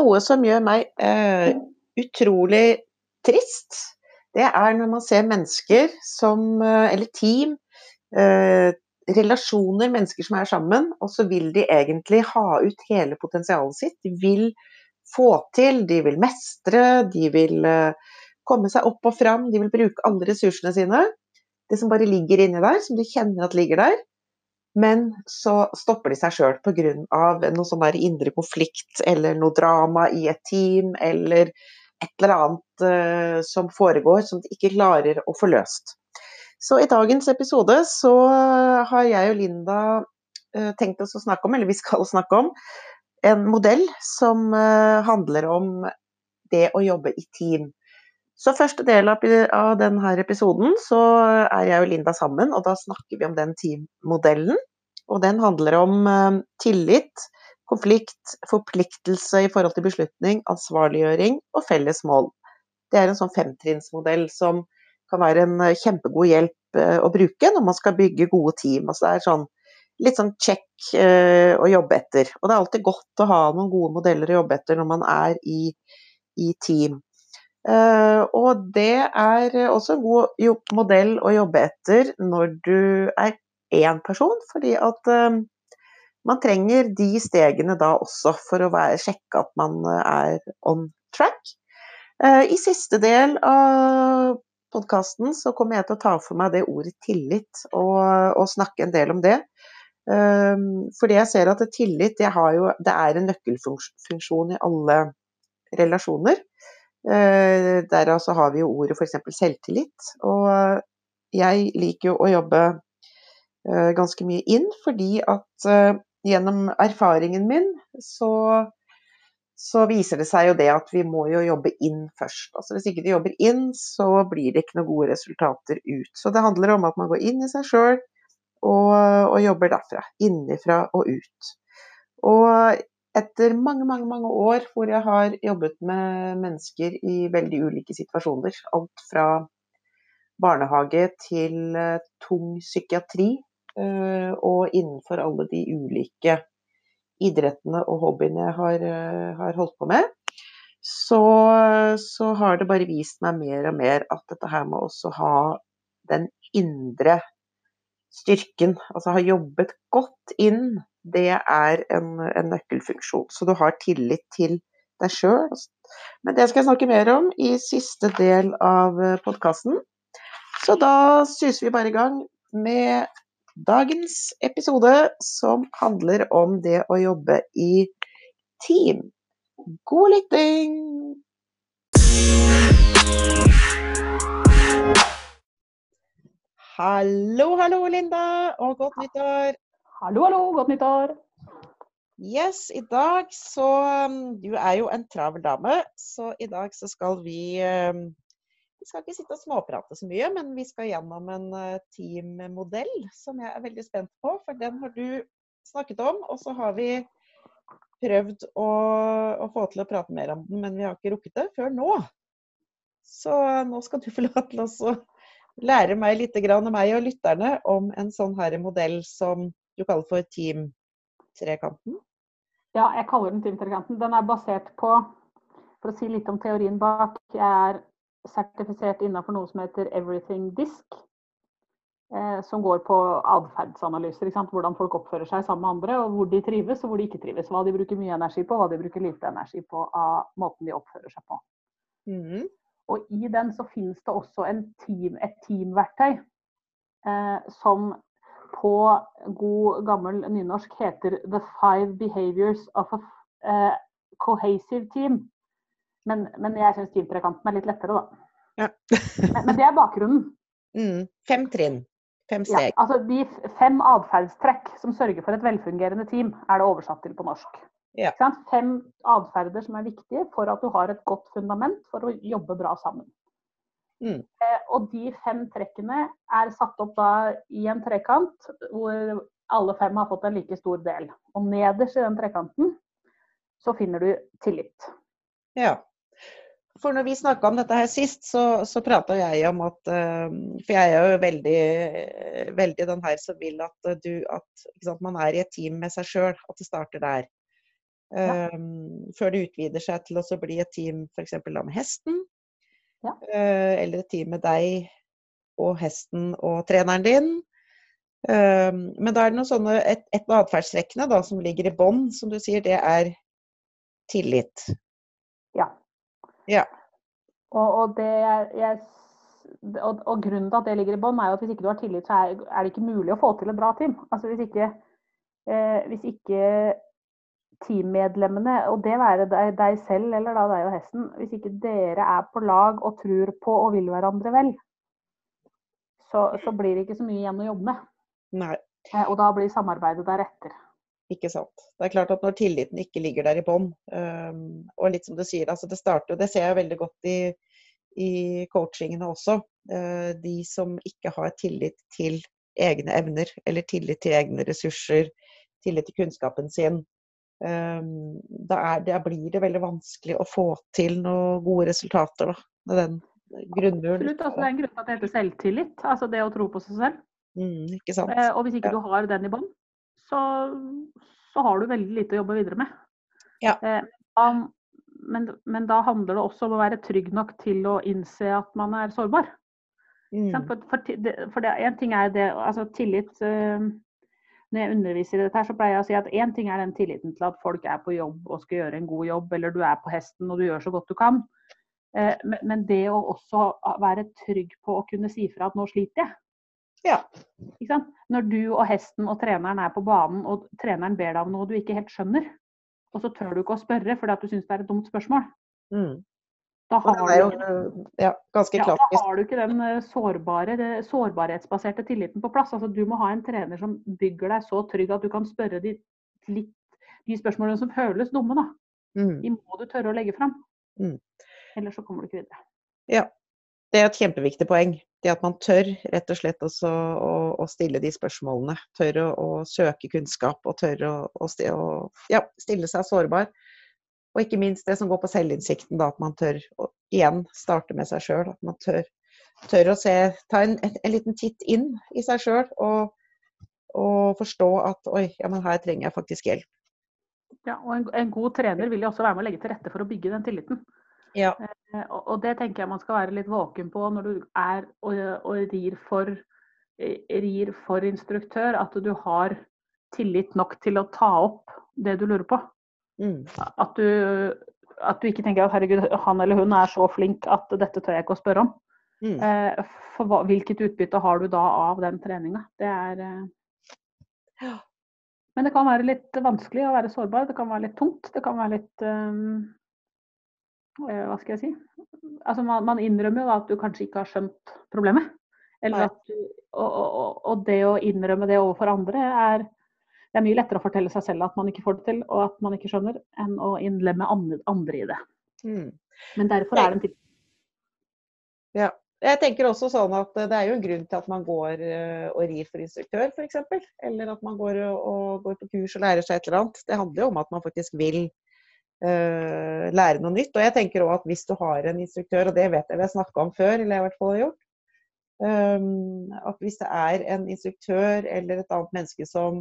noe som gjør meg eh, utrolig trist, det er når man ser mennesker som eh, Eller team, eh, relasjoner, mennesker som er sammen, og så vil de egentlig ha ut hele potensialet sitt. De vil få til, de vil mestre, de vil eh, komme seg opp og fram, de vil bruke alle ressursene sine. Det som bare ligger inni der, som de kjenner at ligger der. Men så stopper de seg sjøl pga. noe sånn der indre konflikt eller noe drama i et team eller et eller annet uh, som foregår som de ikke klarer å få løst. Så i dagens episode så har jeg og Linda uh, tenkt oss å snakke om, eller vi skal snakke om, en modell som uh, handler om det å jobbe i team. Så første del av, denne episoden så er jeg og Linda sammen, og da snakker vi om den teammodellen. Og den handler om uh, tillit, konflikt, forpliktelse i forhold til beslutning, ansvarliggjøring og felles mål. Det er en sånn femtrinnsmodell som kan være en uh, kjempegod hjelp uh, å bruke når man skal bygge gode team. Altså det er sånn, litt sånn check å jobbe etter. Og det er alltid godt å ha noen gode modeller å jobbe etter når man er i, i team. Uh, og det er også en god modell å jobbe etter når du er én person, fordi at uh, man trenger de stegene da også for å være, sjekke at man er on track. I siste del av podkasten så kommer jeg til å ta for meg det ordet tillit, og, og snakke en del om det. fordi jeg ser at tillit det, jo, det er en nøkkelfunksjon i alle relasjoner. Eh, der altså har vi jo ordet f.eks. selvtillit. Og jeg liker jo å jobbe eh, ganske mye inn, fordi at eh, gjennom erfaringen min så, så viser det seg jo det at vi må jo jobbe inn først. Altså Hvis ikke du jobber inn, så blir det ikke noen gode resultater ut. Så det handler om at man går inn i seg sjøl og, og, jobber derfra. Innifra og ut. Og etter mange, mange, mange år hvor jeg har jobbet med mennesker i veldig ulike situasjoner, alt fra barnehage til uh, tung psykiatri, uh, og innenfor alle de ulike idrettene og hobbyene jeg har, uh, har holdt på med, så, så, har det bare vist meg mer og mer at dette her med også ha den indre styrken, altså ha jobbet godt inn det er en, en nøkkelfunksjon. Så du har tillit til deg sjøl. Men det skal jeg snakke mer om i siste del av eh, podkasten. Så da suser vi bare i gang med dagens episode, som handler om det å jobbe i team. God lytting! Hallo, hallo, Linda, og godt nyttår. Hallo, hallo, godt nyttår. Yes, i dag så um, Du er jo en travel dame, så i dag så skal vi um, Vi skal ikke sitte og småprate så mye, men vi skal gjennom en uh, teammodell som jeg er veldig spent på. For den har du snakket om, og så har vi prøvd å, å få til å prate mer om den, men vi har ikke rukket det før nå. Så nå skal du få lov til å lære meg litt, meg og lytterne, om en sånn her modell som du kaller for Team-trekanten? Ja, jeg kaller den Team-trekanten. Den er basert på, for å si litt om teorien bak, jeg er sertifisert innenfor noe som heter Everything Disk. Eh, som går på atferdsanalyser. Hvordan folk oppfører seg sammen med andre, og hvor de trives og hvor de ikke trives. Hva de bruker mye energi på, hva de bruker lite energi på av måten de oppfører seg på. Mm. Og I den så finnes det også team, et teamverktøy eh, som på god gammel nynorsk heter 'The Five Behaviors of a uh, Cohesive Team'. Men, men jeg syns teamtrekanten er litt lettere, da. Ja. men, men, det er bakgrunnen. Mm. Fem trinn. Fem steg. Ja, altså de fem atferdstrekk som sørger for et velfungerende team, er det oversatt til på norsk. Ja. Fem atferder som er viktige for at du har et godt fundament for å jobbe bra sammen. Mm. Eh, og de fem trekkene er satt opp da i en trekant hvor alle fem har fått en like stor del. Og nederst i den trekanten så finner du tillit. Ja. For når vi snakka om dette her sist, så, så prata jeg om at uh, For jeg er jo veldig, veldig den her som vil at, du, at sant, man er i et team med seg sjøl. At det starter der. Ja. Um, før det utvider seg til å bli et team f.eks. med hesten. Ja. Uh, eller et team med deg og hesten og treneren din. Um, men da er det noe sånne, et, et av atferdstrekkene som ligger i bånn, som du sier, det er tillit. Ja. Ja. Og, og, det jeg, og, og, grunnen til at det ligger i bånn, er jo at hvis ikke du har tillit, så er, er, det ikke mulig å få til et bra team. Altså hvis ikke, eh, hvis ikke teammedlemmene, og det være deg, deg selv eller da deg og hesten, hvis ikke dere er på lag og tror på og vil hverandre vel, så, så blir det ikke så mye igjen å jobbe med. Nei. Eh, og da blir samarbeidet deretter. Ikke sant. Det er klart at når tilliten ikke ligger der i bånn, um, og litt som du sier, altså det starter, det ser jeg veldig godt i, i coachingene også. Uh, de som ikke har tillit til egne evner, eller tillit til egne ressurser, tillit til kunnskapen sin, da, er, da, blir det veldig vanskelig å få til noen gode resultater da, med den grunnmuren. Absolutt. Altså, det er en grunn til at det heter selvtillit. Altså det å tro på seg selv. Mm, ikke sant. Eh, og hvis ikke ja. du har den i bånn, så, så, har du veldig lite å jobbe videre med. Ja. Eh, um, men, men, da handler det også om å være trygg nok til å innse at man er sårbar. Mm. For, for, for det, en ting er det, altså tillit uh, Når jeg underviser i dette, her, så pleier jeg å si at én ting er den tilliten til at folk er på jobb og skal gjøre en god jobb, eller du er på hesten og du gjør så godt du kan. Men, men det å også være trygg på å kunne si fra at nå sliter jeg. Ja. Når du og hesten og treneren er på banen, og treneren ber deg om noe du ikke helt skjønner, og så tør du ikke å spørre fordi at du syns det er et dumt spørsmål. Mm. Da, har jo, du, ja, ja, da har du ikke den eh, sårbare, sårbarhetsbaserte tilliten på plass. Altså, du må ha en trener som bygger deg så trygg at du kan spørre de, litt, de spørsmålene som føles dumme. Da. Mm. De må du tørre å legge fram. Mm. Ellers så kommer du ikke videre. Ja, det er et kjempeviktig poeng. Det at man tør rett og slett også å, å stille de spørsmålene. Tør å, å søke kunnskap og tør å, å ja, stille seg sårbar. Og ikke minst det som går på selvinnsikten, da, at man tør å igjen starte med seg sjøl. At man tør, tør, å se, ta en, en, en, liten titt inn i seg sjøl og, og, forstå at oi, ja, men her trenger jeg faktisk hjelp. Ja, og en, en god trener vil jo også være med å legge til rette for å bygge den tilliten. Ja. Eh, og det tenker jeg man skal være litt våken på når du er og, og rir, for, eh, rir for instruktør. At du har tillit nok til å ta opp det du lurer på. Mm. At, du, at, du, ikke tenker at herregud, han eller hun er så flink at dette tør jeg ikke å spørre om. Mm. Eh, for hva, hvilket utbytte har du da av den treninga? Det er ja. Men det kan være litt vanskelig å være sårbar. Det kan være litt tungt. Det kan være litt um, Eh, hva skal jeg si Altså man, man innrømmer jo at du kanskje ikke har skjønt problemet. Du, og, og, og, det å innrømme det overfor andre er det er mye lettere å fortelle seg selv at man ikke får det til, og at man ikke skjønner, enn å innlemme andre i det. Mm. Men derfor er det en tid. Ja. Jeg tenker også sånn at Det er jo en grunn til at man går eh, og rir for instruktør, f.eks. Eller at man går og går på kurs og lærer seg et eller annet. Det handler jo om at man faktisk vil uh, lære noe nytt. Og jeg tenker også at hvis du har en instruktør, og det vet jeg vi har snakka om før, eller jeg i hvert fall har gjort, um, at hvis det er en instruktør eller et annet menneske som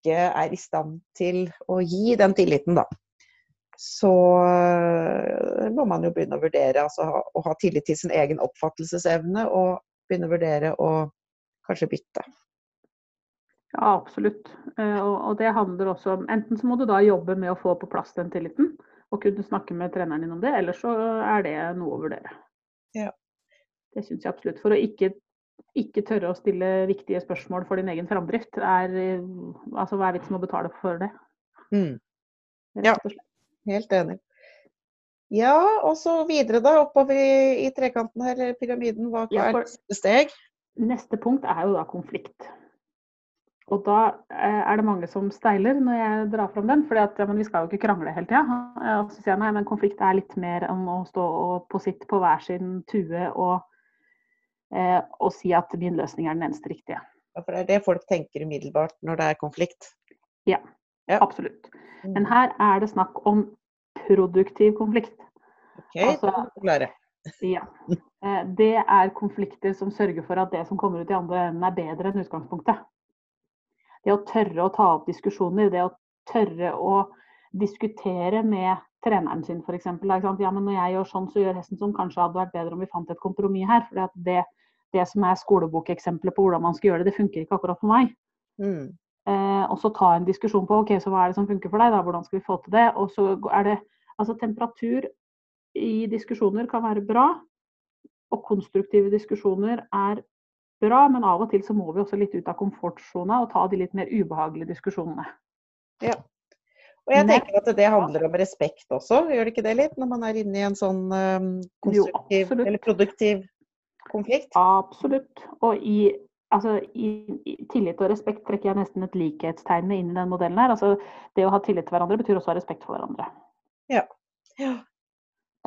ikke er i stand til å gi den tilliten, da, så uh, må man jo begynne å vurdere altså, å ha tillit til sin egen oppfattelsesevne og begynne å vurdere å kanskje bytte. Ja, absolutt. Eh, og det handler også om Enten så må du da jobbe med å få på plass den tilliten, og kunne snakke med treneren din om det, eller så er det noe å vurdere. Ja. Det syns jeg absolutt. For å ikke, ikke, tørre å stille viktige spørsmål for din egen framdrift, er altså hva er vitsen med å betale for det? Mm. Ja, helt enig. Ja, og så videre da, oppover i, i trekanten her, pyramiden. Hva er neste steg? Neste punkt er jo da konflikt. Og da eh, er det mange som steiler når jeg drar fram den, for ja, vi skal jo ikke krangle hele tida. Og så sier jeg nei, men konflikt er litt mer om å stå på sitt på hver sin tue og, eh, og si at min løsning er den eneste riktige. Ja, For det er det folk tenker umiddelbart når det er konflikt? Ja, ja. absolutt. Mm. Men her er det snakk om produktiv konflikt. Ok, altså, klare. Ja. Eh, det er konflikter som sørger for at det som kommer ut i andre enden er bedre enn utgangspunktet det å tørre å ta opp diskusjoner, det å tørre å diskutere med treneren sin f.eks. Ja, men når jeg gjør sånn, så gjør hesten sånn. Kanskje hadde det vært bedre om vi fant et kompromiss her. For det, det som er skolebokeksempler på hvordan man skal gjøre det, det funker ikke akkurat for meg. Mm. Eh, og så ta en diskusjon på ok, så hva er det som funker for deg, da, hvordan skal vi få til det. Og så er det altså temperatur i diskusjoner kan være bra, og konstruktive diskusjoner er bra, men av og til så må vi også litt ut av komfortsona og ta de litt mer ubehagelige diskusjonene. Ja. Og jeg tenker at det handler om respekt også, gjør det ikke det litt? Når man er inne i en sånn um, konstruktiv jo, eller produktiv konflikt? Absolutt. Og i altså, i, i, tillit og respekt trekker jeg nesten et likhetstegn inn i den modellen her. Altså, det å ha tillit til hverandre betyr også å ha respekt for hverandre. Ja. ja.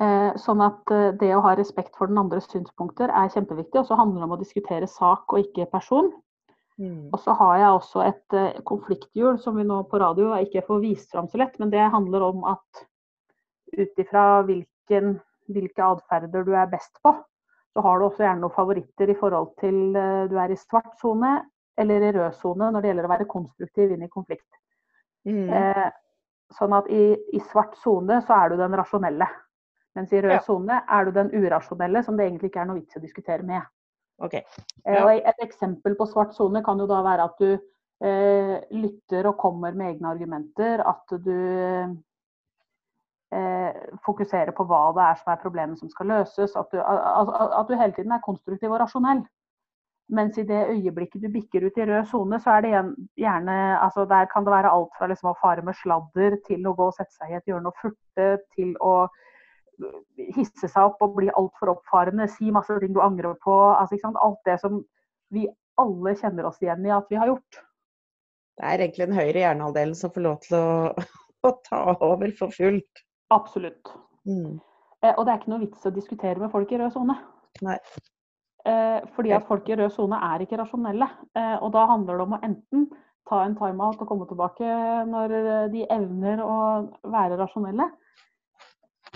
Eh, sånn at eh, det å ha respekt for den andres synspunkter er kjempeviktig. Og så handler det om å diskutere sak og ikke person. Mm. Og så har jeg også et eh, konflikthjul som vi nå på radio ikke får vist fram så lett, men det handler om at ut ifra hvilke atferder du er best på, så har du også gjerne noen favoritter i forhold til uh, du er i svart sone eller i rød sone når det gjelder å være konstruktiv inn i konflikt. Mm. Eh, sånn at i, i svart sone så er du den rasjonelle. Mens i rød sone ja. er du den urasjonelle som det egentlig ikke er noe vits i å diskutere med. Okay. Ja. Eh, og et eksempel på svart sone kan jo da være at du eh, lytter og kommer med egne argumenter. At du eh, fokusere på hva det er som er problemet som skal løses. At du, at du, hele tiden er konstruktiv og rasjonell. Mens i det øyeblikket du bikker ut i rød sone, så er det gjerne altså Der kan det være alt fra liksom å fare med sladder til å gå og sette seg i et hjørne og furte, til å hisse seg opp og bli altfor oppfarende, si masse ting du angrer på. Altså, Alt det som vi alle kjenner oss igjen i at vi har gjort. Det er egentlig den høyre hjernehalvdelen som får lov til å, å ta over for fullt. Absolutt. Mm. Eh, og det er ikke noe vits å diskutere med folk i rød sone. Eh, fordi at folk i rød sone er ikke rasjonelle. Eh, og da handler det om å enten ta en timeout og komme tilbake når de evner å være rasjonelle.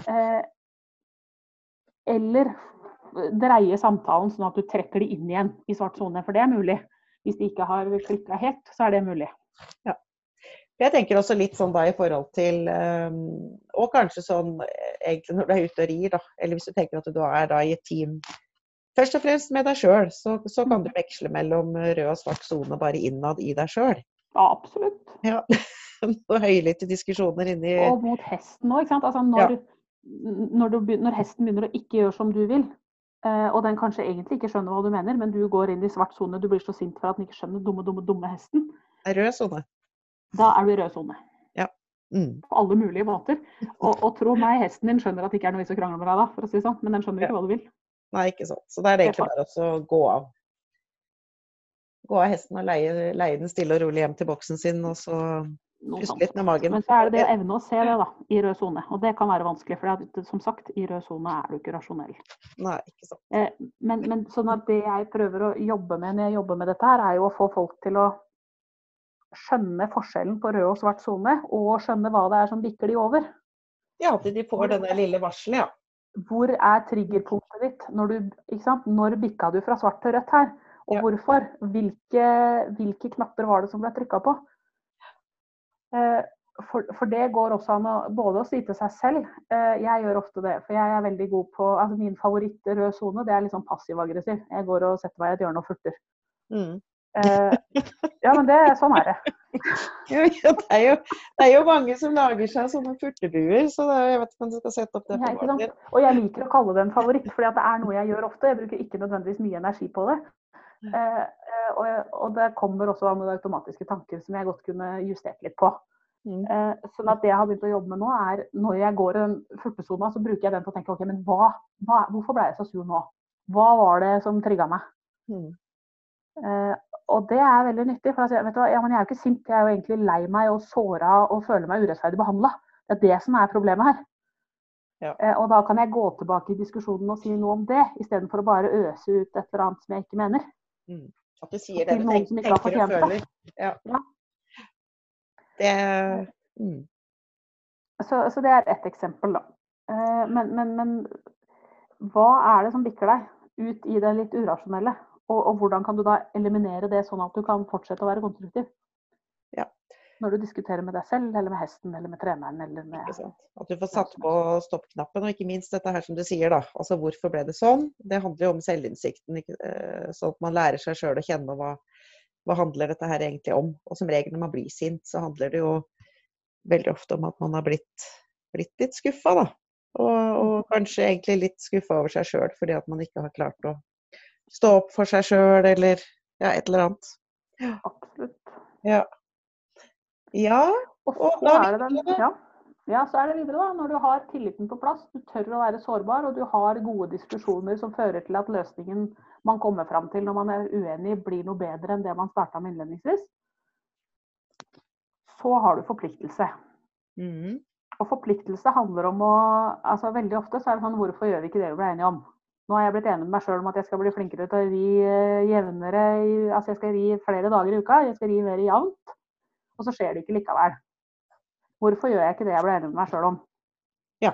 Eh, eller dreie samtalen sånn at du trekker de inn igjen i svart sone. For det er mulig. Hvis de ikke har klikka helt, så er det mulig. Ja. Jeg tenker også litt sånn da i forhold til um, Og kanskje sånn egentlig når du er ute og rir, da. Eller hvis du tenker at du er da i et team først og fremst med deg sjøl, så, så, kan du veksle mellom rød og svart sone bare innad i deg sjøl. Absolutt. Ja. og høylytte diskusjoner inni Og mot hesten òg, ikke sant. Altså når, ja. når, du, når, hesten begynner å ikke gjøre som du vil, eh, og den kanskje egentlig ikke skjønner hva du mener, men du går inn i svart sone, du blir så sint for at den ikke skjønner dumme, dumme, dumme hesten. Rød sone. Da er du i rød sone. Ja. Mm. På alle mulige måter. Og, og, tro meg, hesten din skjønner at det ikke er noe vits å krangle med deg da, for å si sånn. Men den skjønner ikke hva du vil. Nei, ikke sant. Så da er det egentlig bare å gå av. Gå av hesten og leie, leie, den stille og rolig hjem til boksen sin, og så puste litt med magen. Men så er det det å evne å se det, da, i rød sone. Og det kan være vanskelig, for som sagt, i rød sone er du ikke rasjonell. Nei, ikke sant. Eh, men, men sånn at det jeg prøver å jobbe med når jeg jobber med dette her, er jo å få folk til å skjønne forskjellen på rød og svart sone, og skjønne hva det er som bikker de over. Ja, at de får denne lille varselet, ja. Hvor er triggerpunktet ditt? Når, du, Når bikka du fra svart til rødt her? Og ja. hvorfor? Hvilke, hvilke, knapper var det som ble trykka på? Eh, for, for, det går også an å både å si til seg selv eh, Jeg gjør ofte det. For jeg er veldig god på altså Min favoritt rød sone det er sånn passiv-aggressiv. Jeg går og setter meg i et hjørne og furter. Mm. Eh, ja, men det, sånn er det. ja, det, er jo, det, er jo, mange som lager seg sånne furtebuer, så er, jeg vet ikke om du skal sette opp det på Og jeg liker å kalle det en favoritt, for det er noe jeg gjør ofte. Jeg bruker ikke nødvendigvis mye energi på det. Eh, eh og, og, det kommer også med automatiske tanker som jeg godt kunne justert litt på. Mm. Sånn at det jeg har begynt å jobbe med nå, er når jeg går en furtesona, så bruker jeg den til å tenke OK, men hva, hva, hvorfor ble jeg så sur nå? Hva var det som trigga meg? Mm. Og det er veldig nyttig. For jeg, du, ja, jeg er jo ikke sint, jeg er jo egentlig lei meg og såra og føler meg urettferdig behandla. Det er det som er problemet her. Ja. Eh, og da kan jeg gå tilbake i diskusjonen og si noe om det, istedenfor å bare øse ut et eller annet som jeg ikke mener. Mm. At du sier det du tenker, tenker og føler. Ja. ja. Det mm. så, så, det er ett eksempel, da. Eh, men, men, men hva er det som bikker deg ut i det litt urasjonelle? Og, og, hvordan kan du da eliminere det, sånn at du kan fortsette å være konstruktiv? Ja. Når du diskuterer med deg selv, eller med hesten, eller med treneren, eller med? At du får satt på stoppknappen, og ikke minst dette her som du sier, da. Altså hvorfor ble det sånn? Det handler jo om selvinnsikten, eh, sånn at man lærer seg sjøl å kjenne hva, hva handler dette her egentlig om. Og som regel når man blir sint, så handler det jo veldig ofte om at man har blitt, blitt litt skuffa, da. Og, og kanskje egentlig litt skuffa over seg sjøl fordi at man ikke har klart å stå opp for seg sjøl, eller ja, et eller annet. Absolutt. Ja. Ja, Og så er det den, ja. ja, så er det videre, da. Når du har tilliten på plass, du tør å være sårbar, og du har gode diskusjoner som fører til at løsningen man kommer fram til når man er uenig, blir noe bedre enn det man starta med innledningsvis, så har du forpliktelse. Mm. Og forpliktelse handler om å altså Veldig ofte så er det sånn Hvorfor gjør vi ikke det vi ble enige om? Nå har jeg blitt enig med meg sjøl om at jeg skal bli flinkere til å ri eh, jevnere Altså jeg skal ri flere dager i uka, jeg skal ri mer jevnt. Og så skjer det ikke likevel. Hvorfor gjør jeg ikke det jeg ble enig med meg sjøl om? Ja.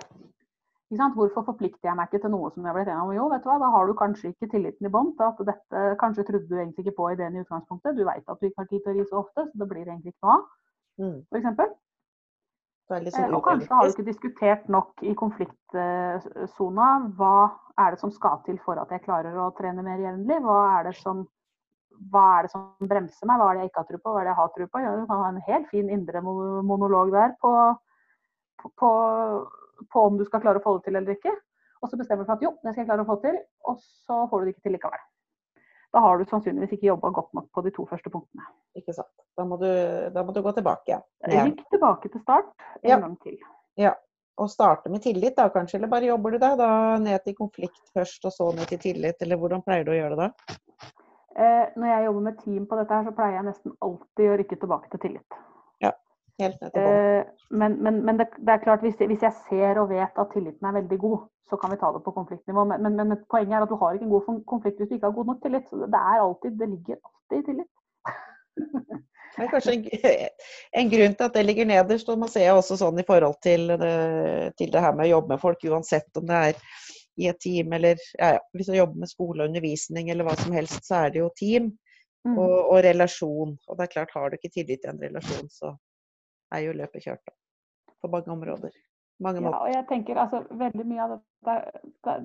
Hvorfor forplikter jeg meg ikke til noe som jeg blitt enig om? Jo, vet du hva, da har du kanskje ikke tilliten i bånd til at dette Kanskje trodde du egentlig ikke på ideen i utgangspunktet. Du veit at du ikke har tid til å ri så ofte, så det blir egentlig ikke noe av, Mm. f.eks. Det er litt Eh, sånn Og kanskje har du ikke diskutert nok i konfliktsona. Hva er det som skal til for at jeg klarer å trene mer jevnlig? Hva er det som, er det som bremser meg? Hva er det jeg ikke har tro på? Hva er det jeg har tro på? Ja, Du kan ha en helt fin indre monolog der på, på, på, på om du skal klare å få det til eller ikke. Og så bestemmer du for at jo, det skal jeg klare å få til, og så får du det ikke til likevel. Da har du sannsynligvis ikke jobba godt nok på de to første punktene. Ikke sant. Da må du, da må du gå tilbake. Ja. Rykk tilbake til start en Ja. gang til. Ja. Og starte med tillit, da kanskje, eller bare jobber du deg da ned til konflikt først, og så ned til tillit, eller hvordan pleier du å gjøre det da? Eh, når jeg jobber med team på dette, her, så pleier jeg nesten alltid å rykke tilbake til tillit. Helt bånn. Eh, men men, men det, det er klart, hvis hvis jeg ser og vet at tilliten er veldig god, så kan vi ta det på konfliktnivå. Men, men, poenget er at du har ikke en god konflikt hvis du ikke har god nok tillit. Så det, er alltid, det ligger alltid i tillit. Det er kanskje en, en grunn til at det ligger nederst, og man ser også sånn i forhold til det, til det her med å jobbe med folk, uansett om det er i et team eller ja, ja, hvis du jobber med skole og undervisning eller hva som helst, så er det jo team Mm. og, og relasjon. Og det er klart, har du ikke tillit i en relasjon, så er jo løpet kjørt da. På mange områder. Mange Ja, og jeg tenker altså veldig mye av dette det,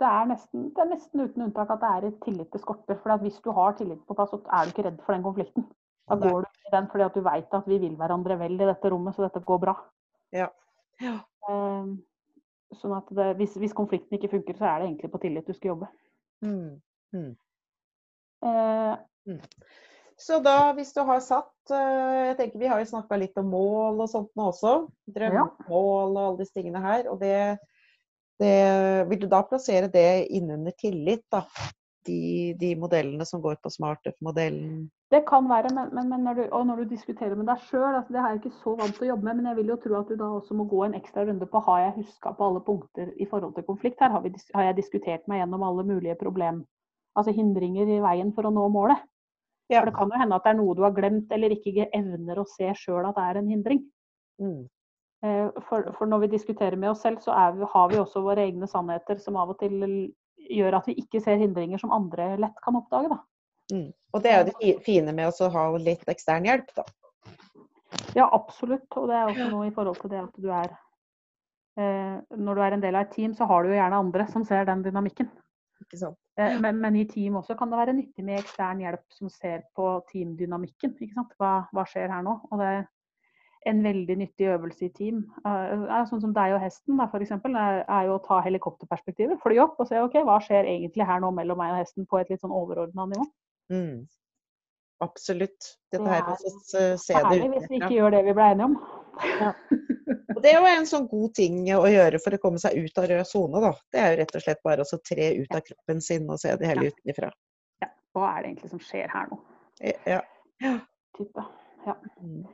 det, er nesten, det er nesten uten unntak at det er et tillit til skorter. For hvis du har tillit på plass, så er du ikke redd for den konflikten. Da går du i den fordi at du veit at vi vil hverandre vel i dette rommet, så dette går bra. Ja. Ja. Um, sånn at det, hvis, hvis konflikten ikke funker, så er det egentlig på tillit du skal jobbe. Mm. Mm. Eh, Så da, hvis du har satt eh, Jeg tenker Vi har jo snakka litt om mål og sånt nå også. Drømmemål og alle disse tingene her. Og det, det Vil du da plassere det innunder tillit, da? De, de modellene som går på SmartUp-modellen? Det kan være, men, men, men når, du, når du diskuterer med deg sjøl, altså det er jeg ikke så vant til å jobbe med, men jeg vil jo tro at du da også må gå en ekstra runde på har jeg huska på alle punkter i forhold til konflikt. Her har, vi, har jeg diskutert meg gjennom alle mulige problem, altså hindringer i veien for å nå målet. Ja. For det kan jo hende at det er noe du har glemt eller ikke evner å se sjøl at det er en hindring. Mm. Eh, For, for når vi diskuterer med oss selv, så er vi, har vi også våre egne sannheter som av og til gjør at vi ikke ser hindringer som andre lett kan oppdage. Da. Mm. Og det er jo det fine med å ha litt ekstern hjelp, da. Ja, absolutt. Og det er også noe i forhold til det at du er eh, Når du er en del av et team, så har du jo gjerne andre som ser den dynamikken. Ikke sant? Eh, men, men i team også kan det være nyttig med ekstern hjelp som ser på teamdynamikken. Ikke sant? Hva, hva skjer her nå? Og det er en veldig nyttig øvelse i team. eh, er sånn som deg og hesten, da, for eksempel, er, jo å ta helikopterperspektivet. Fly opp og se ok, hva skjer egentlig her nå mellom meg og hesten på et litt sånn overordna nivå. Mm. Absolutt. Dette Det her er med å se det Særlig hvis vi ikke gjør det vi ble enige om. Og det er jo en sånn god ting å gjøre for å komme seg ut av rød sone, da. Det er jo rett og slett bare å tre ut av kroppen sin og se det hele Ja. utenfra. Ja, hva er det egentlig som skjer her nå? Ja. Type. Ja. Mm.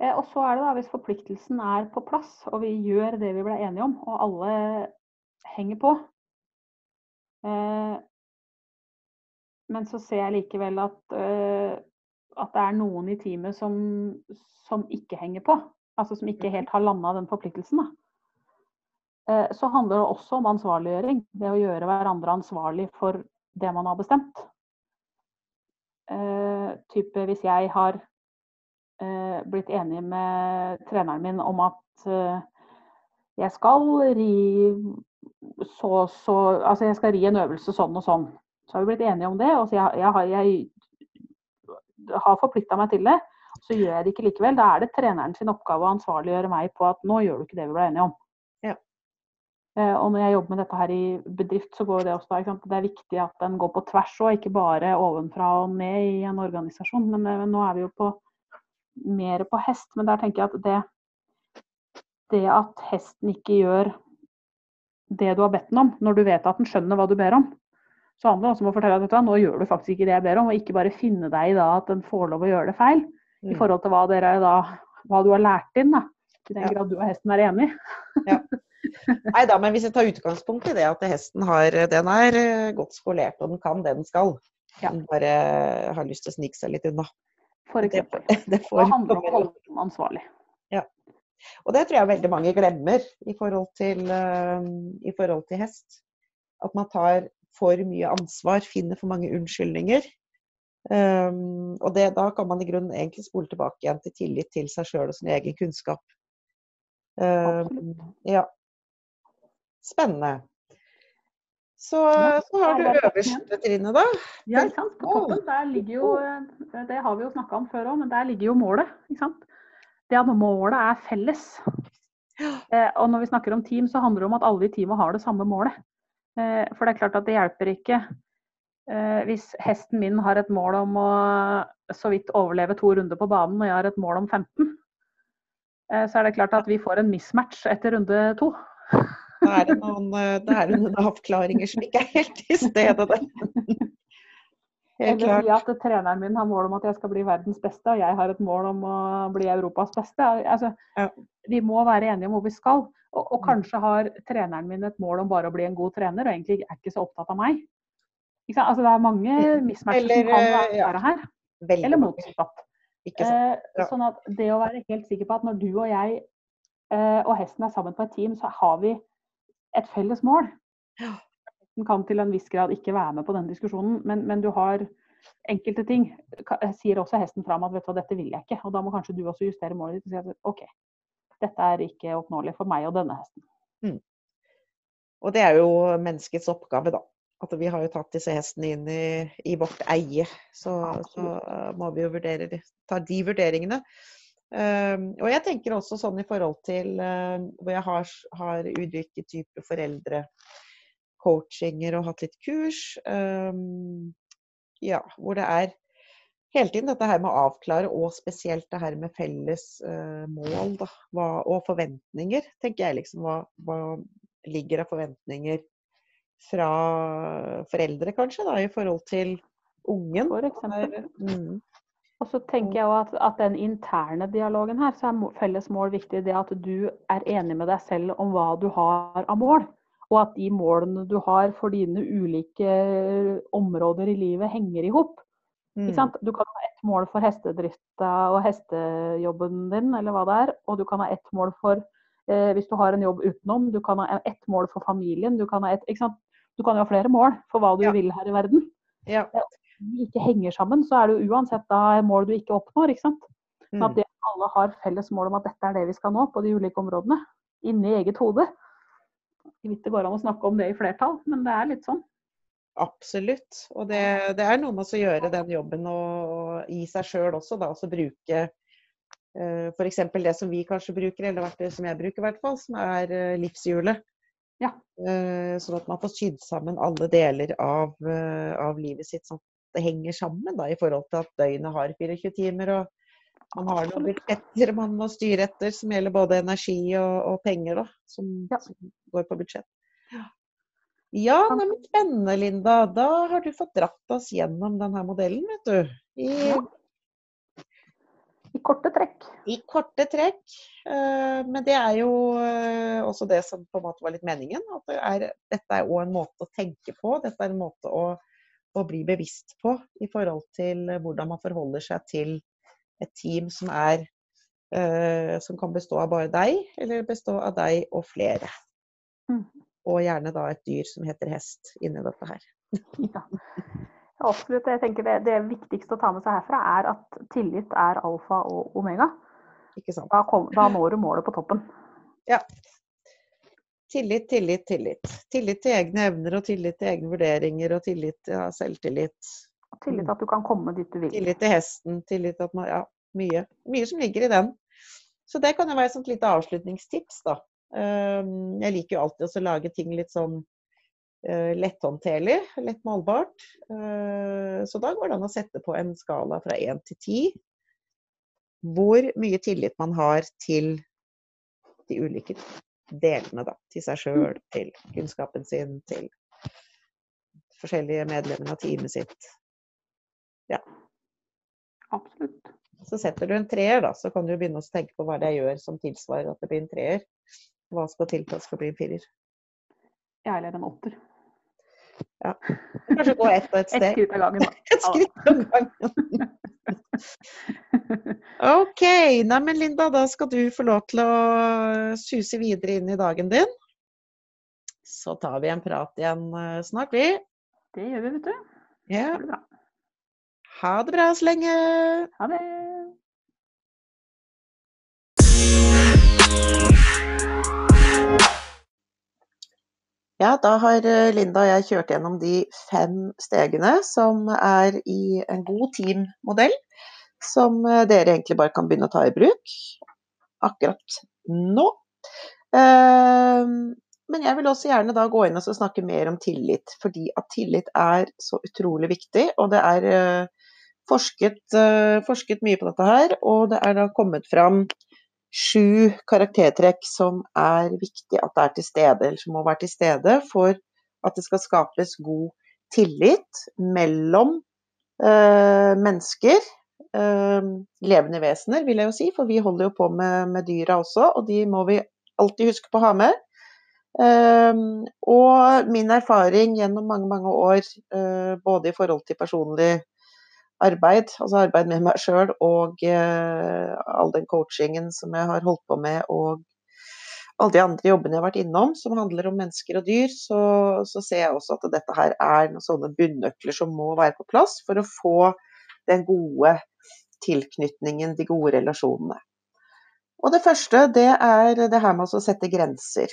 Eh, og så er det da, hvis forpliktelsen er på plass, og vi gjør det vi ble enige om, og alle henger på eh, Men så ser jeg likevel at, eh, at det er noen i teamet som, som ikke henger på. Altså som ikke helt har landa den forpliktelsen. Da. Eh, så handler det også om ansvarliggjøring. Det å gjøre hverandre ansvarlig for det man har bestemt. Eh, type hvis jeg har eh, blitt enig med treneren min om at jeg skal ri så så Altså jeg skal ri en øvelse sånn og sånn. Så har vi blitt enige om det. og jeg, jeg, jeg har forplikta meg til det. Så gjør jeg det ikke likevel. Da er det treneren sin oppgave å ansvarliggjøre meg på at nå gjør du ikke det vi ble enige om. Ja. Eh, og når jeg jobber med dette her i bedrift, så går det også da. Det er viktig at den går på tvers òg, ikke bare ovenfra og ned i en organisasjon. Men, men nå er vi jo på mer på hest. Men der tenker jeg at det, det at hesten ikke gjør det du har bedt den om, når du vet at den skjønner hva du ber om, så handler det også om å fortelle at nå gjør du faktisk ikke det jeg ber om, og ikke bare finne deg i da at den får lov å gjøre det feil. Mm. I forhold til hva, dere da, hva du har lært inn, da. I den ja. grad du og hesten er enig. ja. Nei da, men hvis jeg tar utgangspunkt i det at hesten har, den er eh, godt skolert og den kan det den skal. Ja. Den bare har lyst til å snike seg litt unna. For eksempel. Det, det, får, det handler om å holde den ansvarlig. Ja. Og det tror jeg veldig mange glemmer i forhold til, uh, i forhold til hest. At man tar for mye ansvar, finner for mange unnskyldninger. Um, og det, da kan man i grunnen egentlig spole tilbake igjen til tillit til seg sjøl og sin egen kunnskap. Um, ja. Spennende. Så, så har du øverste trinnet, da. Ja, ikke sant. På toppen der ligger jo eh, Det har vi jo snakka om før òg, men der ligger jo målet. ikke sant? Det at målet er felles. Eh, og når vi snakker om team, så handler det om at alle i teamet har det samme målet. Eh, for det er klart at det hjelper ikke hvis hesten min har et mål om å så vidt overleve to runder på banen, og jeg har et mål om 15, eh, så er det klart at vi får en mismatch etter runde to. Da er det noen, eh, det er noen avklaringer som ikke er helt til stede der. Helt Eller si at treneren min har mål om at jeg skal bli verdens beste, og jeg har et mål om å bli Europas beste. Altså, ja. Vi må være enige om hvor vi skal. Og, og, kanskje har treneren min et mål om bare å bli en god trener, og egentlig er ikke så opptatt av meg. Altså, det er mange mismatcher som kan være her. Ja, eller motsatt. Eh, sånn at det å være helt sikker på at når du og jeg eh, og hesten er sammen på et team, så har vi et felles mål. Den kan til en viss grad ikke være med på den diskusjonen, men, men du har enkelte ting. Sier også hesten fram at vet du hva, dette vil jeg ikke. Og da må kanskje du også justere målet ditt og si at OK, dette er ikke oppnåelig for meg og denne hesten. Mm. Og det er jo menneskets oppgave, da at vi har jo tatt disse hestene inn i, i vårt eie. Så, så, må vi jo vurdere, ta de vurderingene. Um, og jeg tenker også sånn i forhold til uh, hvor jeg har, har ulike typer foreldrecoachinger og hatt litt kurs. Um, ja, hvor det er hele tiden dette her med å avklare, og spesielt det her med felles uh, mål da, hva, og forventninger, tenker jeg liksom. Hva, hva ligger av forventninger fra foreldre, kanskje, da, i forhold til ungen. For eksempel. Mm. Og så tenker jeg at, at, den interne dialogen her, så er felles mål viktig. Det at du er enig med deg selv om hva du har av mål. Og at de målene du har for dine ulike områder i livet, henger i hop. Mm. Du kan ha ett mål for hestedrifta og hestejobben din, eller hva det er. Og du kan ha ett mål for eh, hvis du har en jobb utenom. Du kan ha ett mål for familien. Du kan ha et? Du kan jo ha flere mål for hva du ja. vil her i verden. Ja. Om de ikke henger sammen, så er det jo uansett da mål du ikke oppnår. ikke sant? Men at mm. det alle har felles mål om at dette er det vi skal nå på de ulike områdene, inni eget hode. Jeg vet det går an å snakke om det i flertall, men det er litt sånn. Absolutt. Og det, det er noe med å gjøre den jobben og, og i seg sjøl også, da. Også bruke uh, f.eks. det som vi kanskje bruker, eller det som jeg bruker i hvert fall, som er uh, livshjulet. Ja. Eh, sånn at man får sydd sammen alle deler av, eh, av, livet sitt sånn at det henger sammen da, i forhold til at døgnet har 24 timer. og man har noen budsjetter man må styre etter som gjelder både energi og, og penger, da, som, ja. som, går på budsjett. Ja, men spennende, Linda. Da har du fått dratt oss gjennom denne modellen, vet du. I. I korte trekk. I korte trekk. Eh, men det er jo eh, også det som på en måte var litt meningen. At det er, dette er òg en måte å tenke på. Dette er en måte å, å, bli bevisst på i forhold til hvordan man forholder seg til et team som er eh, som kan bestå av bare deg, eller bestå av deg og flere. Mm. Og gjerne da et dyr som heter hest inni dette her. ja. Absolutt. Jeg tenker det, det viktigste å ta med seg herfra er at tillit er alfa og omega. Da, kom, da når du målet på toppen. Ja. Tillit, tillit, tillit. Tillit til egne evner og tillit til egne vurderinger og tillit til ja, selvtillit. Tillit til at du kan komme dit du vil. Tillit til hesten. Tillit til at man Ja, mye. Mye som ligger i den. Så det kan jo være et lite avslutningstips, da. Ehm, jeg liker jo alltid å lage ting litt sånn letthåndterlig, lett målbart. Eh, så da går det an å sette på en skala fra én til ti hvor mye tillit man har til de ulike delene, da. Til seg sjøl, til kunnskapen sin, til forskjellige medlemmer av teamet sitt. Ja. Absolutt. Så setter du en treer, da, så kan du begynne å tenke på hva det er jeg gjør som tilsvarer at det blir en treer. Hva skal til for at det skal bli en firer? Jeg er en åtter. Ja. Kanskje gå ett og ett steg. skritt av gangen, da. Et skritt av gangen. OK. Neimen Linda, da skal du få lov til å suse videre inn i dagen din. Så tar vi en prat igjen eh, snart, vi. Det gjør vi, vet du. Ja. Ha det bra. Ha det bra så lenge. Ha det. Ja, da har eh, Linda og jeg kjørt gjennom de fem stegene som er i en god team-modell, Som eh, dere egentlig bare kan begynne å ta i bruk akkurat nå. Eh, Men jeg vil også gjerne da gå inn og snakke mer om tillit, fordi at tillit er så utrolig viktig. Og det er eh, forsket, forsket mye på dette her, og det er da kommet fram sju karaktertrekk som er viktig at det er til stede, eller som må være til stede for at det skal skapes god tillit mellom eh, mennesker. Eh, levende vesener, vil jeg jo si, for vi holder jo på med, med dyra også, og de må vi alltid huske på å ha med. Eh, og min erfaring gjennom mange, mange år, eh, både i forhold til personlig arbeid, altså arbeid med meg sjøl, og eh, all den coachingen som jeg har holdt på med, og alle de andre jobbene jeg har vært innom som handler om mennesker og dyr, så, så ser jeg også at dette her er noen sånne bunnøkler som må være på plass for å få den gode tilknytningen, de gode relasjonene. Og det første, det er det her med å sette grenser.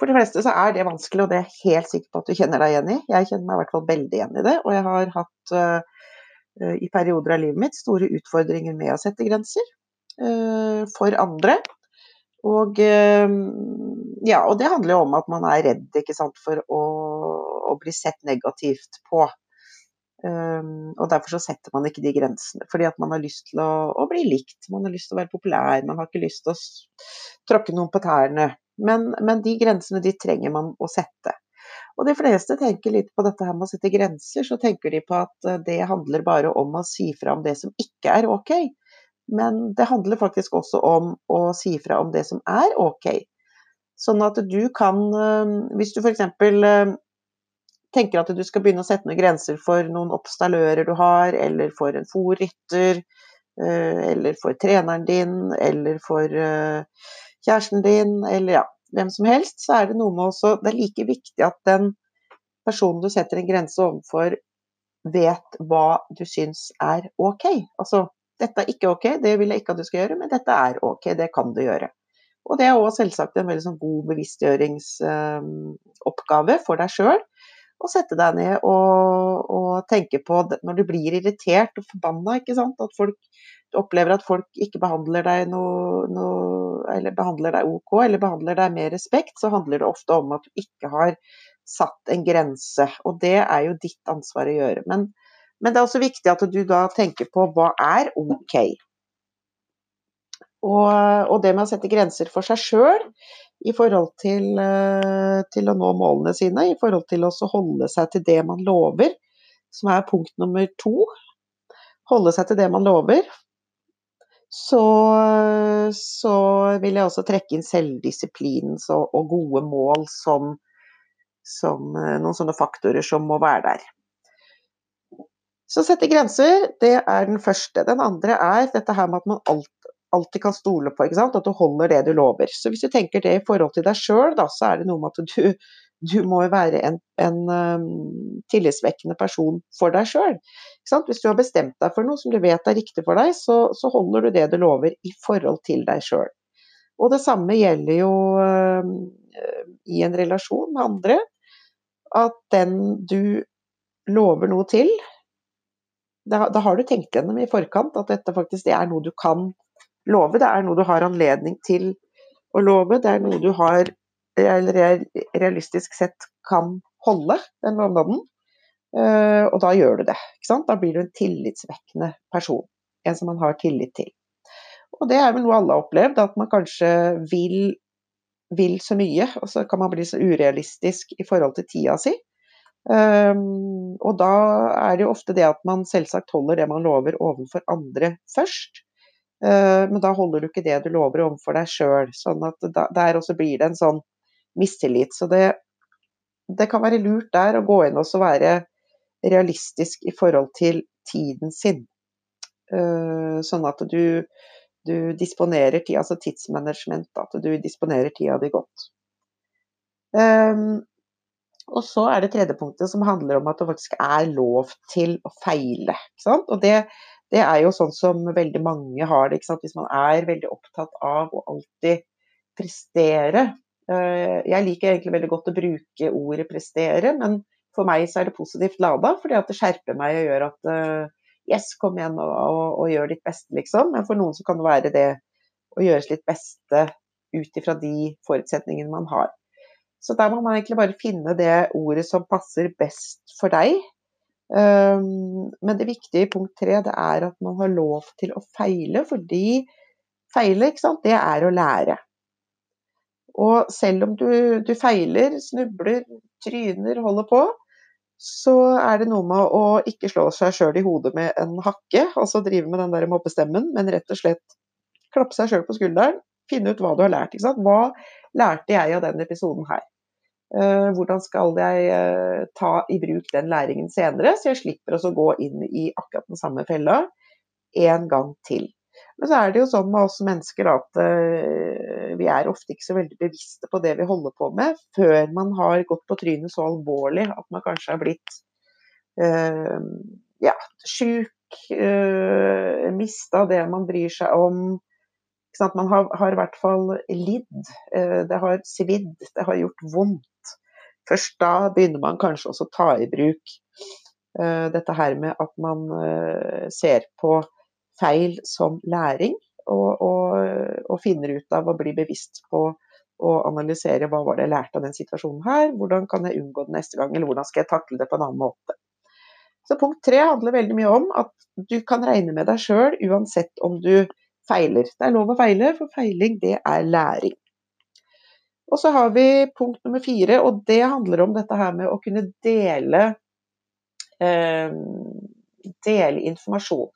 For de fleste så er det vanskelig, og det er jeg helt sikker på at du kjenner deg igjen i. Jeg kjenner meg i hvert fall veldig igjen i det, og jeg har hatt uh, i perioder av livet mitt store utfordringer med å sette grenser uh, for andre. Og, uh, ja, og det handler jo om at man er redd sant, for å, å bli sett negativt på. Og derfor så setter man ikke de grensene. Fordi at man har lyst til å, å, bli likt, man har lyst til å være populær, man har ikke lyst til å tråkke noen på tærne. Men, men de grensene de trenger man å sette. Og de fleste tenker litt på dette her med å sette grenser, så tenker de på at det handler bare om å si fra om det som ikke er ok. Men det handler faktisk også om å si fra om det som er ok. Sånn at du kan, hvis du f.eks. tenker at du skal begynne å sette noen grenser for noen oppstallører du har, eller for en fòrrytter, eller for treneren din, eller for kjæresten din, eller ja, hvem som helst, så er det noe med også Det er like viktig at den personen du setter en grense overfor, vet hva du syns er ok. Altså, dette er ikke ok, det vil jeg ikke at du skal gjøre, men dette er ok, det kan du gjøre. Og det er òg selvsagt en veldig sånn god bevisstgjøringsoppgave for deg sjøl. Å sette deg ned og, og, tenke på når du blir irritert og forbanna, ikke sant. At folk opplever at folk ikke behandler deg noe, noe, eller behandler deg ok, eller behandler deg med respekt, så handler det ofte om at du ikke har satt en grense. Og det er jo ditt ansvar å gjøre. Men, men det er også viktig at du da tenker på hva er ok. Og, og det med å sette grenser for seg sjøl i forhold til, til, å nå målene sine, i forhold til å holde seg til det man lover, som er punkt nummer to. Holde seg til det man lover. Så, så vil jeg også trekke inn selvdisiplin og, gode mål som, som noen sånne faktorer som må være der. Så sette grenser, det er den første. Den andre er dette her med at man alltid, alltid kan stole på, at du holder det du lover. Så hvis du tenker det i forhold til deg sjøl, så er det noe med at du, du må jo være en, en um, tillitsvekkende person for deg sjøl. Hvis du har bestemt deg for noe som du vet er riktig for deg, så, så holder du det du lover i forhold til deg sjøl. Og det samme gjelder jo um, i en relasjon med andre. At den du lover noe til, da, da har du tenkt gjennom i forkant at dette faktisk det er noe du kan love. Det er noe du har anledning til å love. Det er noe du har eller realistisk sett kan holde, den lovnaden. Uh, og da gjør du det. Da blir du en tillitsvekkende person. En som man har tillit til. Og det er vel noe alle har opplevd, at man kanskje vil, vil så mye, og så kan man bli så urealistisk i forhold til tida si. Um, og da er det jo ofte det at man selvsagt holder det man lover overfor andre først. Uh, men da holder du ikke det du lover overfor deg sjøl. Sånn at da, der også blir det en sånn mistillit. Så det, det kan være lurt der å gå inn og være realistisk i forhold til tiden sin. Uh, sånn at du, du disponerer tid, altså tidsmanagement, at du disponerer tida di godt. Um, og så er det tredje punktet som handler om at det faktisk er lov til å feile. Og det, det, er jo sånn som veldig mange har det. Hvis man er veldig opptatt av å alltid prestere. Eh, jeg liker egentlig veldig godt å bruke ordet prestere, men for meg så er det positivt lada, fordi at det skjerper meg og gjør at eh, yes, kom igjen og, og, og gjør ditt beste, liksom. Men for noen så kan det være det å gjøre sitt beste ut ifra de forutsetningene man har. Så der må man egentlig bare finne det ordet som passer best for deg. Um, men det viktige i punkt tre det er at man har lov til å feile, fordi feile, ikke sant, det er å lære. Og selv om du, du feiler, snubler, tryner, holder på, så er det noe med å ikke slå seg sjøl i hodet med en hakke, altså drive med den der mobbestemmen, men rett og slett klappe seg sjøl på skulderen, finne ut hva du har lært. Hva lærte jeg av den episoden her? Eh, hvordan skal jeg eh, ta i bruk den læringen senere, så jeg slipper å gå inn i akkurat den samme fella en gang til. Men så er det jo sånn med oss mennesker at uh, vi er ofte ikke så veldig bevisste på det vi holder på med, før man har gått på trynet så alvorlig at man kanskje har blitt uh, ja, sjuk, uh, mista det man bryr seg om. Man har, har, i hvert fall lidd. det har svidd, det har gjort vondt. Først da begynner man kanskje også å ta i bruk uh, dette her med at man ser på feil som læring, og, og, og, finner ut av å bli bevisst på å analysere hva var det jeg lærte av den situasjonen her, hvordan kan jeg unngå det neste gang, eller hvordan skal jeg takle det på en annen måte. Så punkt tre handler veldig mye om at du kan regne med deg sjøl uansett om du feiler. Det er lov å feile, for feiling det er læring. Og så har vi punkt nummer fire, og det handler om dette her med å kunne dele, eh, dele informasjon.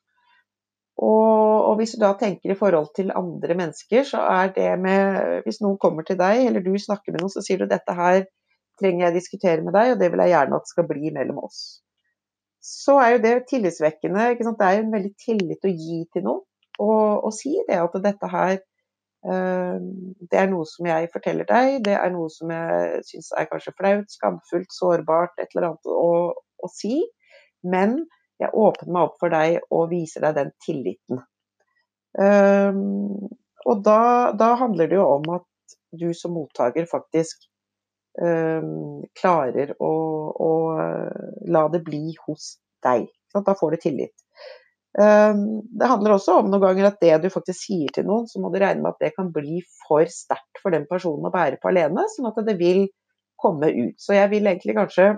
Og, og, hvis du da tenker i forhold til andre mennesker, så er det med Hvis noen kommer til deg, eller du snakker med noen, så sier du dette her trenger jeg diskutere med deg, og det vil jeg gjerne at skal bli mellom oss. Så er jo det tillitsvekkende. Det er jo en veldig tillit å gi til noen. Og, og si det at dette her Eh, det er noe som jeg forteller deg, det er noe som jeg syns er kanskje flaut, skamfullt, sårbart, et eller annet å, å, si. Men jeg åpner meg opp for deg og viser deg den tilliten. Um, og da, da, handler det jo om at du som mottaker faktisk um, klarer å, å, la det bli hos deg. Da får du tillit. Um, det handler også om noen ganger at det du faktisk sier til noen, så må du regne med at det kan bli for sterkt for den personen å bære på alene, sånn at det vil komme ut. Så jeg vil egentlig kanskje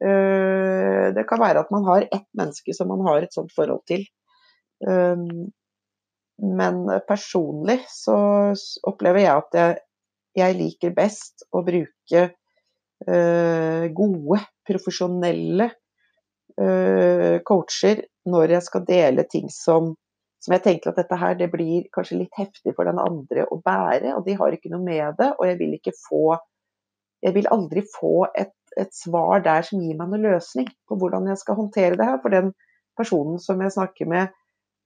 Det kan være at man har ett menneske som man har et sånt forhold til. Ehm, men personlig så opplever jeg at jeg, liker best å bruke øh, gode, profesjonelle coacher når jeg skal dele ting som, som jeg tenker at dette her det blir kanskje litt heftig for den andre å bære, og de har ikke noe med det. Og jeg vil ikke få Jeg vil aldri få et, et svar der som gir meg noen løsning på hvordan jeg skal håndtere det her. For den personen som jeg snakker med,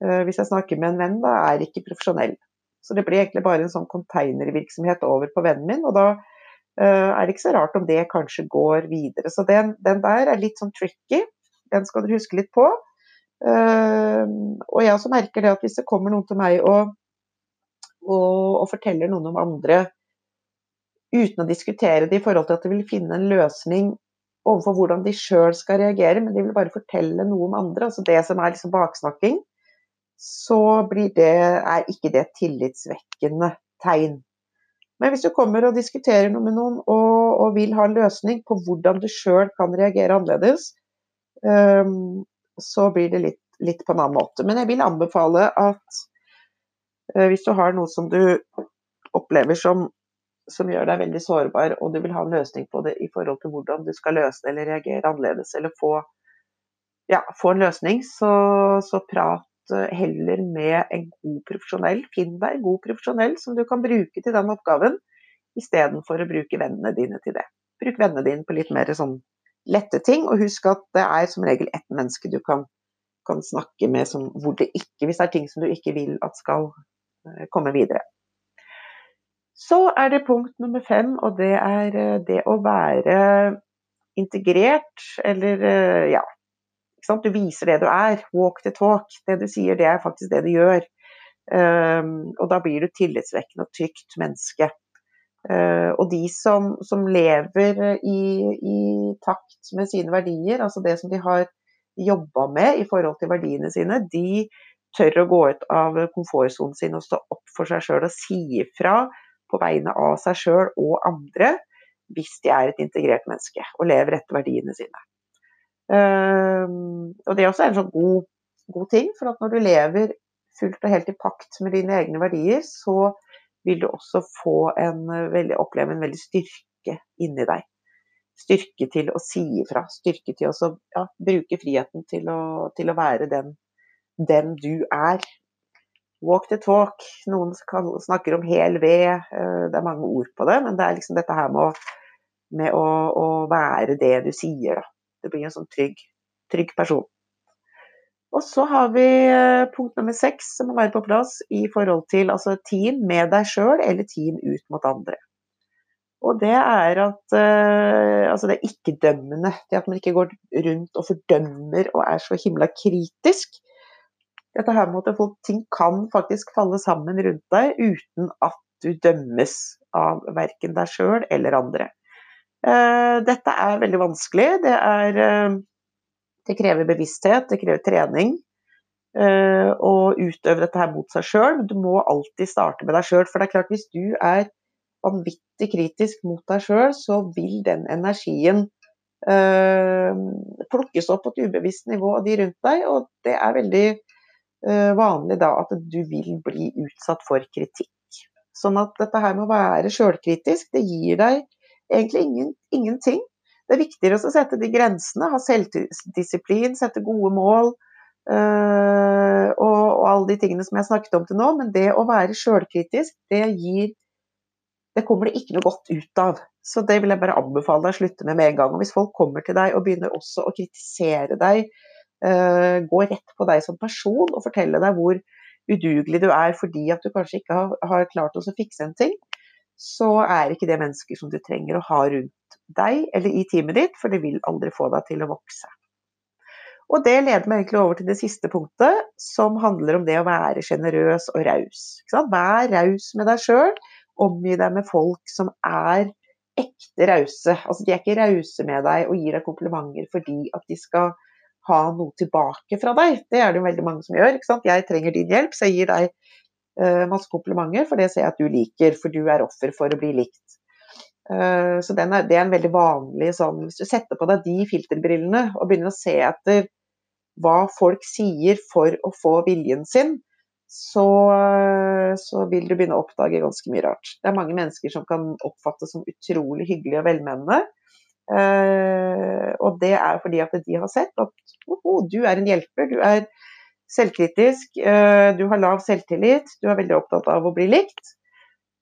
øh, hvis jeg snakker med en venn, da er ikke profesjonell. Så det blir egentlig bare en sånn containervirksomhet over på vennen min. Og da uh, er det ikke så rart om det kanskje går videre. Så den, den der er litt sånn tricky. Den skal dere huske litt på. Uh, og jeg også merker det at hvis det kommer noen til meg og, og, og forteller noen om andre uten å diskutere det i forhold til at de vil finne en løsning overfor hvordan de sjøl skal reagere, men de vil bare fortelle noe om andre, altså det som er liksom baksnakking, så det, er ikke det et tillitsvekkende tegn. Men hvis du kommer og diskuterer noe med noen og, og vil ha en løsning på hvordan du sjøl kan reagere annerledes, um, så blir det litt, litt, på en annen måte. Men jeg vil anbefale at uh, hvis du har noe som du opplever som som gjør deg veldig sårbar, og du vil ha en løsning på det i forhold til hvordan du skal løse det eller reagere annerledes, eller få, ja, få en løsning, så, så, prat eh, heller med en god profesjonell. Finn deg en god profesjonell som du kan bruke til den oppgaven, istedenfor å bruke vennene dine til det. Bruk vennene dine på litt mer sånn lette ting, og husk at det er som regel ett menneske du kan, kan snakke med som, hvor det ikke, hvis det er ting som du ikke vil at skal eh, komme videre. Så er det punkt nummer fem, og det er eh, det å være integrert, eller eh, ja. Du viser det du er. Walk the talk. Det du sier, det er faktisk det du gjør. Um, og da blir du tillitsvekkende og trygt menneske. Uh, og de som, som lever i, i, takt med sine verdier, altså det som de har jobba med i forhold til verdiene sine, de tør å gå ut av komfortsonen sin og stå opp for seg sjøl og si ifra på vegne av seg sjøl og andre hvis de er et integrert menneske og lever etter verdiene sine. Um, og Det er også en sånn god, god, ting, for at når du lever fullt og helt i pakt med dine egne verdier, så vil du også en, oppleve en veldig styrke inni deg. Styrke til å si ifra, styrke til å ja, bruke friheten til å, til å være den, den du er, Walk the talk. Noen snakker om hel ved. Eh, det er mange ord på det, men det er liksom dette her med å, med å, å være det du sier. Da. Det blir en sånn trygg, trygg person. Og så har vi eh, punkt nummer seks som må være på plass i forhold til altså team med deg sjøl eller team ut mot andre. Og det er at uh, altså det er ikke-dømmende. Det at man ikke går rundt og fordømmer og er så himla kritisk dette her med at folk, ting kan faktisk falle sammen rundt deg uten at du dømmes av verken deg sjøl eller andre. Uh, dette er veldig vanskelig. Det, er, uh, det krever bevissthet, det krever trening uh, å utøve dette her mot seg sjøl. Du må alltid starte med deg sjøl. For det er klart, hvis du er vanvittig kritisk mot deg sjøl, så vil den energien plukkes opp på et ubevisst nivå av de rundt deg. Og det er veldig vanlig da at du vil bli utsatt for kritikk. Sånn at dette her med å være sjølkritisk, det gir deg egentlig ingen, ingenting. Det er viktigere å sette de grensene, ha selvdisiplin, sette gode mål. Øh, og, og, alle de tingene som jeg snakket om til nå. Men det å være sjølkritisk, det gir Det kommer det ikke noe godt ut av. Så det vil jeg bare anbefale deg å slutte med med en gang. Og hvis folk kommer til deg og begynner også å kritisere deg uh, gå rett på deg som person og fortelle deg hvor udugelig du er fordi at du kanskje ikke har, har klart å fikse en ting, så er ikke det mennesker som du trenger å ha rundt deg eller i teamet ditt, for det vil aldri få deg til å vokse. Og det leder meg egentlig over til det siste punktet, som handler om det å være sjenerøs og raus. Vær raus med deg sjøl. Omgi deg med folk som er ekte rause. Altså, de er ikke rause med deg og gir deg komplimenter fordi at de skal ha noe tilbake fra deg. Det er det jo veldig mange som gjør. ikke sant? Jeg trenger din hjelp, så jeg gir deg uh, masse komplimenter, for det ser jeg at du liker, for du er offer for å bli likt. Uh, så er, det er en veldig vanlig sånn Hvis du setter på deg de filterbrillene og begynner å se etter hva folk sier for å få viljen sin, så, så, vil du begynne å oppdage ganske mye rart. Det er mange mennesker som kan oppfattes som utrolig hyggelige og velmenende, Uh, og det er fordi at de har sett at oh, du er en hjelper, du er selvkritisk, uh, du har lav selvtillit, du er veldig opptatt av å bli likt.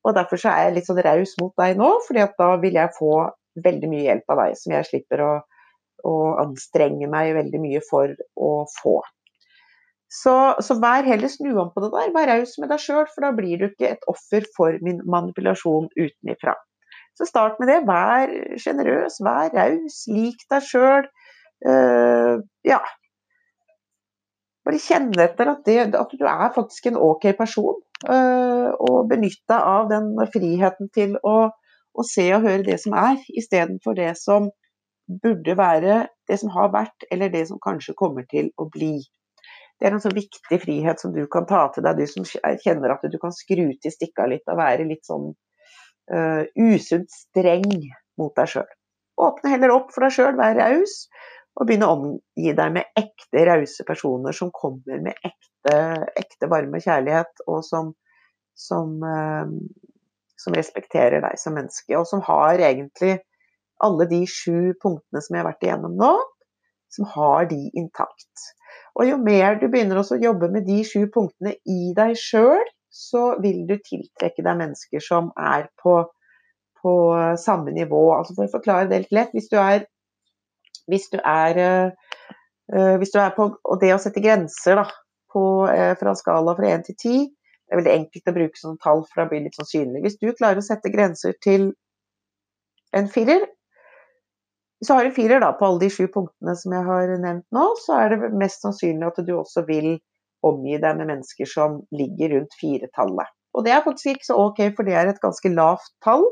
Og derfor så er jeg litt sånn raus mot deg nå, fordi da vil jeg få veldig mye hjelp av deg som jeg slipper å, å anstrenge meg veldig mye for å få. Så, så vær heller snu om på det der, vær raus med deg sjøl, for da blir du ikke et offer for min manipulasjon utenifra. Så start med det. Vær sjenerøs, vær raus, lik deg sjøl. Uh, ja. Bare kjenne etter at, det, at, du er faktisk en ok person. Uh, og benytt deg av den friheten til å, å se og høre det som er, istedenfor det som burde være, det som har vært, eller det som kanskje kommer til å bli. Det er en så viktig frihet som du kan ta til deg, du som kjenner at du kan skru til stikka litt og være litt sånn uh, usunt streng mot deg sjøl. Åpne heller opp for deg sjøl, vær raus, og begynne å omgi deg med ekte rause personer som kommer med ekte, ekte varme kjærlighet, og som, som, uh, som respekterer deg som menneske, og som har egentlig alle de sju punktene som jeg har vært igjennom nå, som har de intakt. Og jo mer du begynner å jobbe med de sju punktene i deg sjøl, så vil du tiltrekke deg mennesker som er på, på samme nivå. Altså for å forklare det litt lett, hvis du er, hvis du er, uh, hvis du er på Og det å sette grenser da, på, uh, fra skala fra 1 til 10 det er veldig enkelt å bruke sånne tall for å bli litt sånn synlig. Hvis du klarer å sette grenser til en firer, hvis du har en firer da, på alle de sju punktene som jeg har nevnt nå, så er det mest sannsynlig at du også vil omgi deg med mennesker som ligger rundt firetallet. Og det er faktisk ikke så ok, for det er et ganske lavt tall.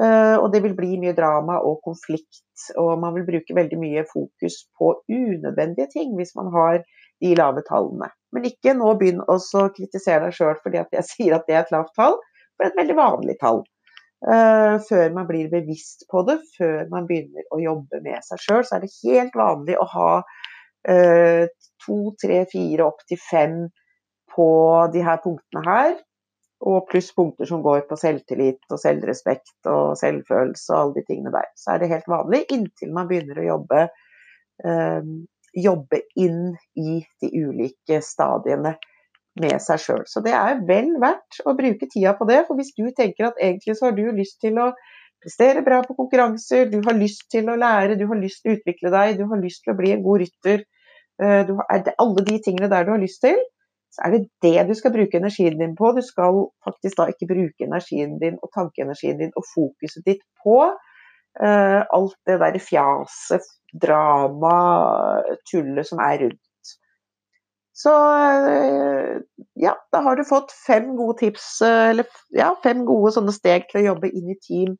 Eh, og det vil bli mye drama og konflikt, og man vil bruke veldig mye fokus på unødvendige ting hvis man har de lave tallene. Men ikke nå begynn å kritisere deg sjøl fordi jeg sier at det er et lavt tall, er et veldig vanlig tall. Uh, før man blir bevisst på det, før man begynner å jobbe med seg sjøl, så er det helt vanlig å ha uh, to, tre, fire, opp til fem på de her punktene her. Og pluss punkter som går på selvtillit og selvrespekt og selvfølelse og alle de tingene der. Så er det helt vanlig inntil man begynner å jobbe, øh, jobbe inn i de ulike stadiene med seg sjøl. Så det er vel verdt å bruke tida på det. For hvis du tenker at egentlig så har du lyst til å prestere bra på konkurranser, du har lyst til å lære, du har lyst til å utvikle deg, du har lyst til å bli en god rytter, du har, alle de tingene der du har lyst til, så er det det du skal bruke energien din på. Du skal faktisk da ikke bruke energien din og tankeenergien din og fokuset ditt på uh, alt det der fjaset, drama, tullet som er rundt. Så uh, ja, da har du fått fem gode tips, uh, eller ja, fem gode sånne steg til å jobbe inn i team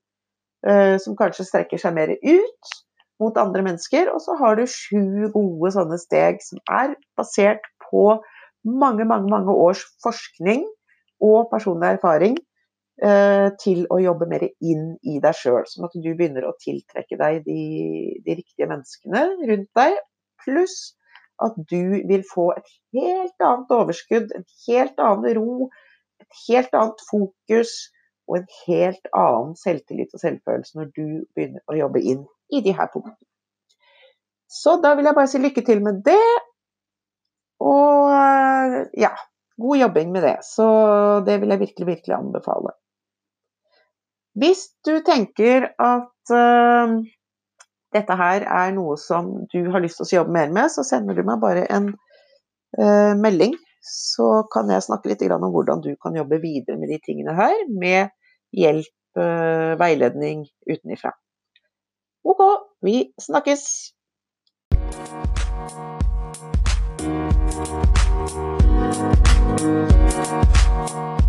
som kanskje strekker seg mer ut mot andre mennesker. Og så har du sju gode sånne steg som er basert på mange, mange, mange års forskning og personlig erfaring uh, til å jobbe mer inn i deg sjøl. Sånn at du begynner å tiltrekke deg de, de riktige menneskene rundt deg. Pluss at du vil få et helt annet overskudd, en helt annen ro, et helt annet fokus og en helt annen selvtillit og selvfølelse når du begynner å jobbe inn i de her punktene. Så da vil jeg bare si lykke til med det. Og ja, god jobbing med det. Så det vil jeg virkelig, virkelig anbefale. Hvis du tenker at uh, dette her er noe som du har lyst til å jobbe mer med, så sender du meg bare en uh, melding. Så kan jeg snakke litt om hvordan du kan jobbe videre med de tingene her, med hjelp, uh, veiledning utenifra. Ok, vi snakkes! Thank